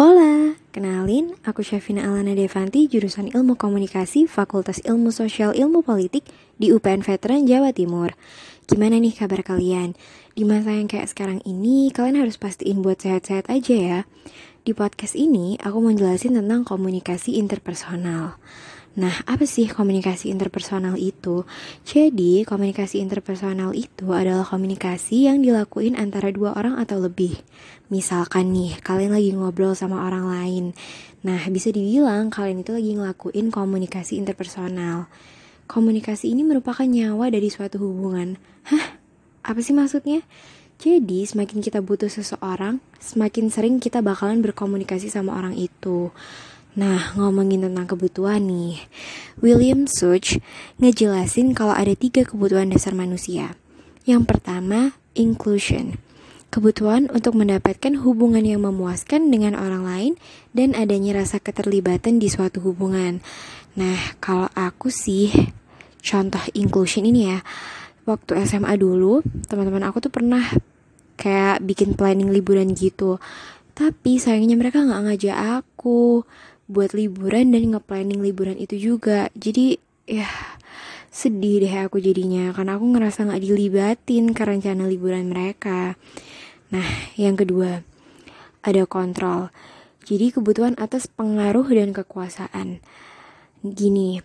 Hola, kenalin aku Syafina Alana Devanti jurusan Ilmu Komunikasi Fakultas Ilmu Sosial Ilmu Politik di UPN Veteran Jawa Timur. Gimana nih kabar kalian? Di masa yang kayak sekarang ini, kalian harus pastiin buat sehat-sehat aja ya. Di podcast ini, aku mau jelasin tentang komunikasi interpersonal. Nah, apa sih komunikasi interpersonal itu? Jadi, komunikasi interpersonal itu adalah komunikasi yang dilakuin antara dua orang atau lebih. Misalkan nih, kalian lagi ngobrol sama orang lain. Nah, bisa dibilang kalian itu lagi ngelakuin komunikasi interpersonal. Komunikasi ini merupakan nyawa dari suatu hubungan. Hah? Apa sih maksudnya? Jadi, semakin kita butuh seseorang, semakin sering kita bakalan berkomunikasi sama orang itu. Nah, ngomongin tentang kebutuhan nih, William Such ngejelasin kalau ada tiga kebutuhan dasar manusia. Yang pertama, inclusion. Kebutuhan untuk mendapatkan hubungan yang memuaskan dengan orang lain dan adanya rasa keterlibatan di suatu hubungan. Nah, kalau aku sih, contoh inclusion ini ya, waktu SMA dulu, teman-teman aku tuh pernah kayak bikin planning liburan gitu. Tapi sayangnya mereka nggak ngajak aku buat liburan dan nge-planning liburan itu juga. Jadi ya sedih deh aku jadinya karena aku ngerasa nggak dilibatin ke rencana liburan mereka. Nah, yang kedua, ada kontrol. Jadi kebutuhan atas pengaruh dan kekuasaan. Gini,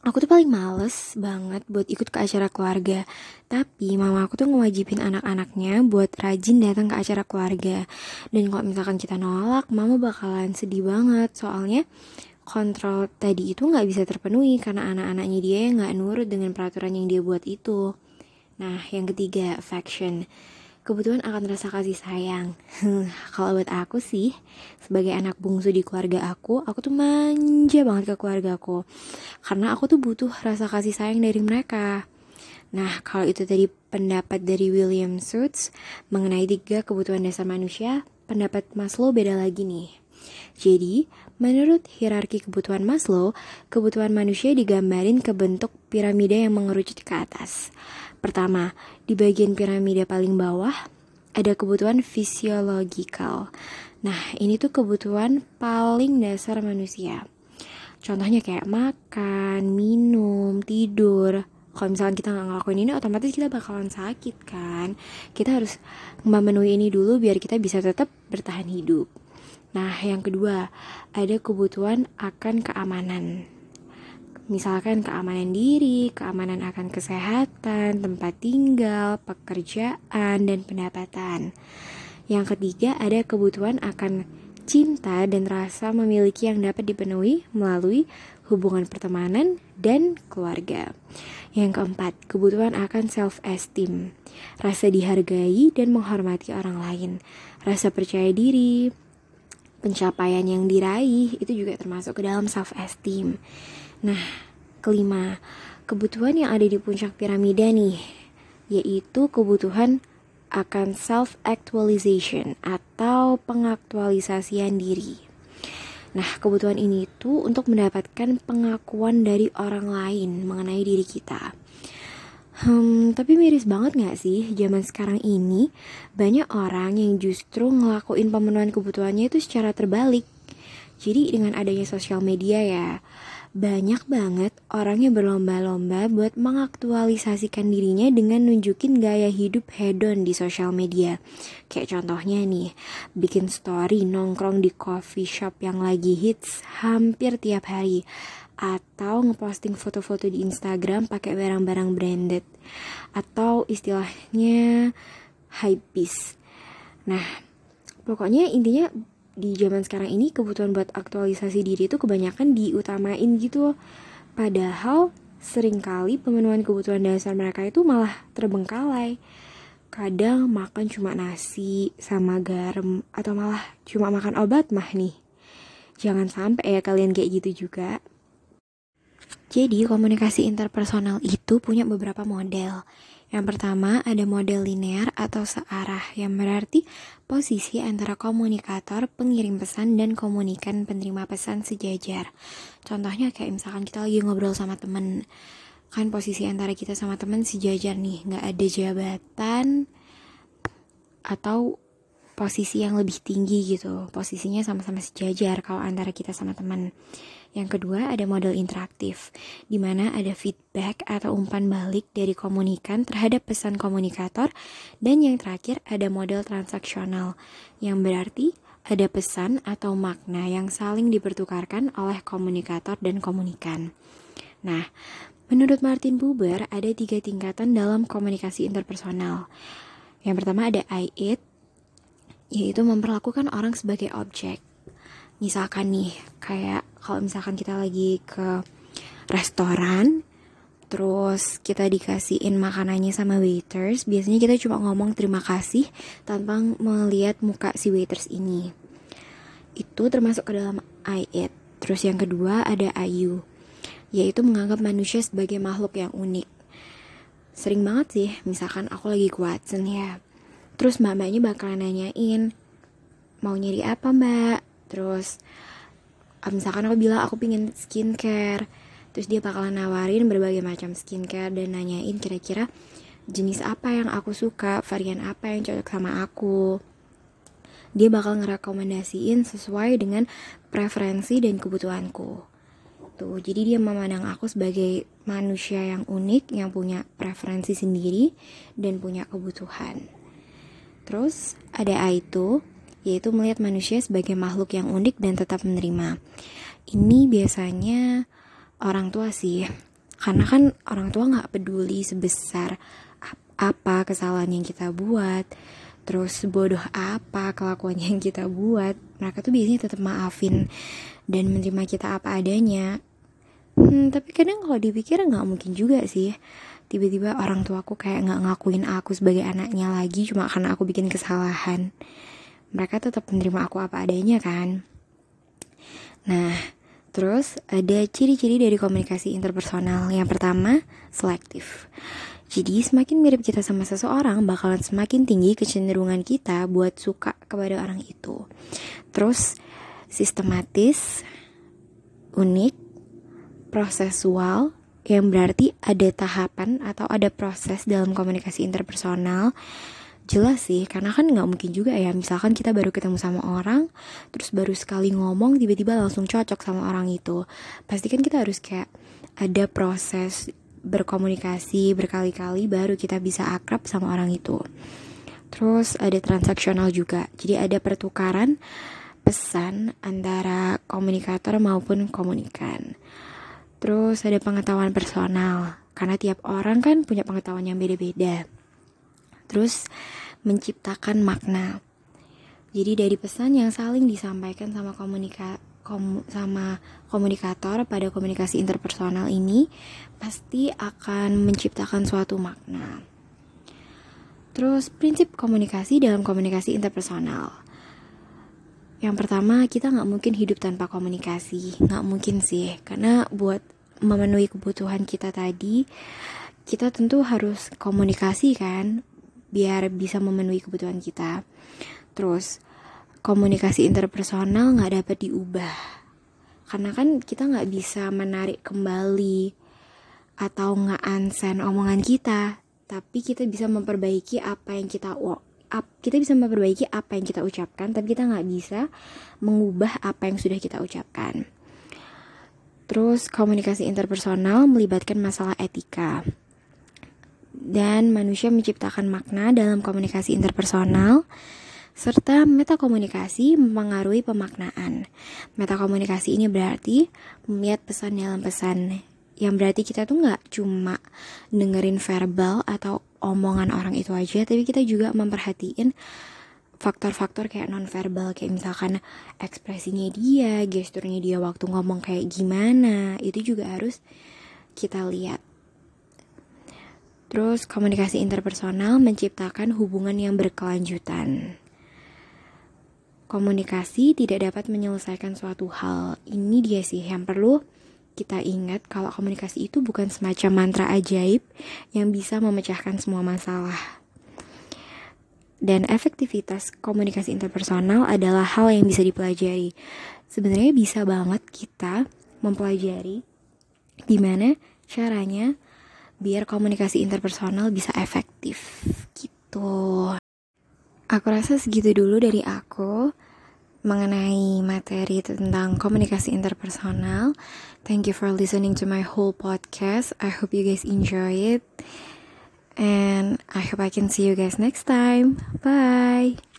aku tuh paling males banget buat ikut ke acara keluarga. Tapi mama aku tuh ngewajibin anak-anaknya buat rajin datang ke acara keluarga. Dan kalau misalkan kita nolak, mama bakalan sedih banget. Soalnya kontrol tadi itu nggak bisa terpenuhi karena anak-anaknya dia nggak nurut dengan peraturan yang dia buat itu. Nah, yang ketiga, affection kebutuhan akan rasa kasih sayang. Kalau buat aku sih, sebagai anak bungsu di keluarga aku, aku tuh manja banget ke keluarga aku. Karena aku tuh butuh rasa kasih sayang dari mereka. Nah, kalau itu tadi pendapat dari William Suits mengenai tiga kebutuhan dasar manusia, pendapat Maslow beda lagi nih. Jadi, menurut hierarki kebutuhan Maslow, kebutuhan manusia digambarin ke bentuk piramida yang mengerucut ke atas. Pertama, di bagian piramida paling bawah ada kebutuhan fisiologikal. Nah, ini tuh kebutuhan paling dasar manusia. Contohnya kayak makan, minum, tidur. Kalau misalkan kita nggak ngelakuin ini, otomatis kita bakalan sakit kan. Kita harus memenuhi ini dulu biar kita bisa tetap bertahan hidup. Nah, yang kedua, ada kebutuhan akan keamanan. Misalkan keamanan diri, keamanan akan kesehatan, tempat tinggal, pekerjaan, dan pendapatan. Yang ketiga, ada kebutuhan akan cinta dan rasa memiliki yang dapat dipenuhi melalui hubungan pertemanan dan keluarga. Yang keempat, kebutuhan akan self-esteem, rasa dihargai dan menghormati orang lain, rasa percaya diri, pencapaian yang diraih itu juga termasuk ke dalam self-esteem. Nah, kelima, kebutuhan yang ada di puncak piramida nih, yaitu kebutuhan akan self-actualization atau pengaktualisasian diri. Nah, kebutuhan ini tuh untuk mendapatkan pengakuan dari orang lain mengenai diri kita. Hmm, tapi miris banget gak sih zaman sekarang ini banyak orang yang justru ngelakuin pemenuhan kebutuhannya itu secara terbalik. Jadi dengan adanya sosial media ya, banyak banget orang yang berlomba-lomba buat mengaktualisasikan dirinya dengan nunjukin gaya hidup hedon di sosial media. Kayak contohnya nih, bikin story nongkrong di coffee shop yang lagi hits hampir tiap hari atau ngeposting foto-foto di Instagram pakai barang-barang branded atau istilahnya hypebeast. Nah, pokoknya intinya di zaman sekarang ini kebutuhan buat aktualisasi diri itu kebanyakan diutamain gitu padahal sering kali pemenuhan kebutuhan dasar mereka itu malah terbengkalai. Kadang makan cuma nasi sama garam atau malah cuma makan obat mah nih. Jangan sampai ya kalian kayak gitu juga. Jadi komunikasi interpersonal itu punya beberapa model yang pertama ada model linear atau searah yang berarti posisi antara komunikator, pengirim pesan, dan komunikan penerima pesan sejajar. Contohnya kayak misalkan kita lagi ngobrol sama temen, kan posisi antara kita sama temen sejajar nih, nggak ada jabatan atau posisi yang lebih tinggi gitu. Posisinya sama-sama sejajar kalau antara kita sama teman yang kedua ada model interaktif di mana ada feedback atau umpan balik dari komunikan terhadap pesan komunikator dan yang terakhir ada model transaksional yang berarti ada pesan atau makna yang saling dipertukarkan oleh komunikator dan komunikan. Nah, menurut Martin Buber ada tiga tingkatan dalam komunikasi interpersonal. Yang pertama ada I-it, yaitu memperlakukan orang sebagai objek. Misalkan nih, kayak kalau misalkan kita lagi ke restoran, terus kita dikasihin makanannya sama waiters, biasanya kita cuma ngomong terima kasih tanpa melihat muka si waiters ini. Itu termasuk ke dalam I it. Terus yang kedua ada ayu, yaitu menganggap manusia sebagai makhluk yang unik. Sering banget sih, misalkan aku lagi kuat ya, Terus mbak-mbaknya bakalan nanyain, mau nyari apa mbak? Terus misalkan aku bilang aku pingin skincare, terus dia bakalan nawarin berbagai macam skincare dan nanyain kira-kira jenis apa yang aku suka, varian apa yang cocok sama aku. Dia bakal ngerekomendasiin sesuai dengan preferensi dan kebutuhanku. Tuh, jadi dia memandang aku sebagai manusia yang unik, yang punya preferensi sendiri dan punya kebutuhan. Terus ada itu, yaitu melihat manusia sebagai makhluk yang unik dan tetap menerima. Ini biasanya orang tua sih, karena kan orang tua nggak peduli sebesar apa kesalahan yang kita buat, terus bodoh apa kelakuan yang kita buat. Mereka tuh biasanya tetap maafin dan menerima kita apa adanya. Hmm, tapi kadang kalau dipikir nggak mungkin juga sih tiba-tiba orang tuaku kayak nggak ngakuin aku sebagai anaknya lagi cuma karena aku bikin kesalahan mereka tetap menerima aku apa adanya kan? Nah terus ada ciri-ciri dari komunikasi interpersonal. Yang pertama selektif. Jadi semakin mirip kita sama seseorang bakalan semakin tinggi kecenderungan kita buat suka kepada orang itu. Terus sistematis unik prosesual yang berarti ada tahapan atau ada proses dalam komunikasi interpersonal jelas sih karena kan nggak mungkin juga ya misalkan kita baru ketemu sama orang terus baru sekali ngomong tiba-tiba langsung cocok sama orang itu. Pasti kan kita harus kayak ada proses berkomunikasi berkali-kali baru kita bisa akrab sama orang itu. Terus ada transaksional juga jadi ada pertukaran pesan antara komunikator maupun komunikan. Terus ada pengetahuan personal, karena tiap orang kan punya pengetahuan yang beda-beda. Terus menciptakan makna. Jadi dari pesan yang saling disampaikan sama komunika kom, sama komunikator pada komunikasi interpersonal ini pasti akan menciptakan suatu makna. Terus prinsip komunikasi dalam komunikasi interpersonal. Yang pertama, kita nggak mungkin hidup tanpa komunikasi. Nggak mungkin sih, karena buat memenuhi kebutuhan kita tadi, kita tentu harus komunikasi kan, biar bisa memenuhi kebutuhan kita. Terus, komunikasi interpersonal nggak dapat diubah. Karena kan kita nggak bisa menarik kembali atau nggak ansen omongan kita, tapi kita bisa memperbaiki apa yang kita kita bisa memperbaiki apa yang kita ucapkan, tapi kita nggak bisa mengubah apa yang sudah kita ucapkan. Terus komunikasi interpersonal melibatkan masalah etika. Dan manusia menciptakan makna dalam komunikasi interpersonal serta metakomunikasi mempengaruhi pemaknaan. Metakomunikasi ini berarti melihat pesan dalam pesan yang berarti kita tuh nggak cuma dengerin verbal atau omongan orang itu aja tapi kita juga memperhatiin faktor-faktor kayak nonverbal kayak misalkan ekspresinya dia, gesturnya dia waktu ngomong kayak gimana, itu juga harus kita lihat. Terus komunikasi interpersonal menciptakan hubungan yang berkelanjutan. Komunikasi tidak dapat menyelesaikan suatu hal. Ini dia sih yang perlu kita ingat kalau komunikasi itu bukan semacam mantra ajaib yang bisa memecahkan semua masalah. Dan efektivitas komunikasi interpersonal adalah hal yang bisa dipelajari. Sebenarnya bisa banget kita mempelajari gimana caranya biar komunikasi interpersonal bisa efektif gitu. Aku rasa segitu dulu dari aku mengenai materi tentang komunikasi interpersonal. Thank you for listening to my whole podcast. I hope you guys enjoy it. And I hope I can see you guys next time. Bye.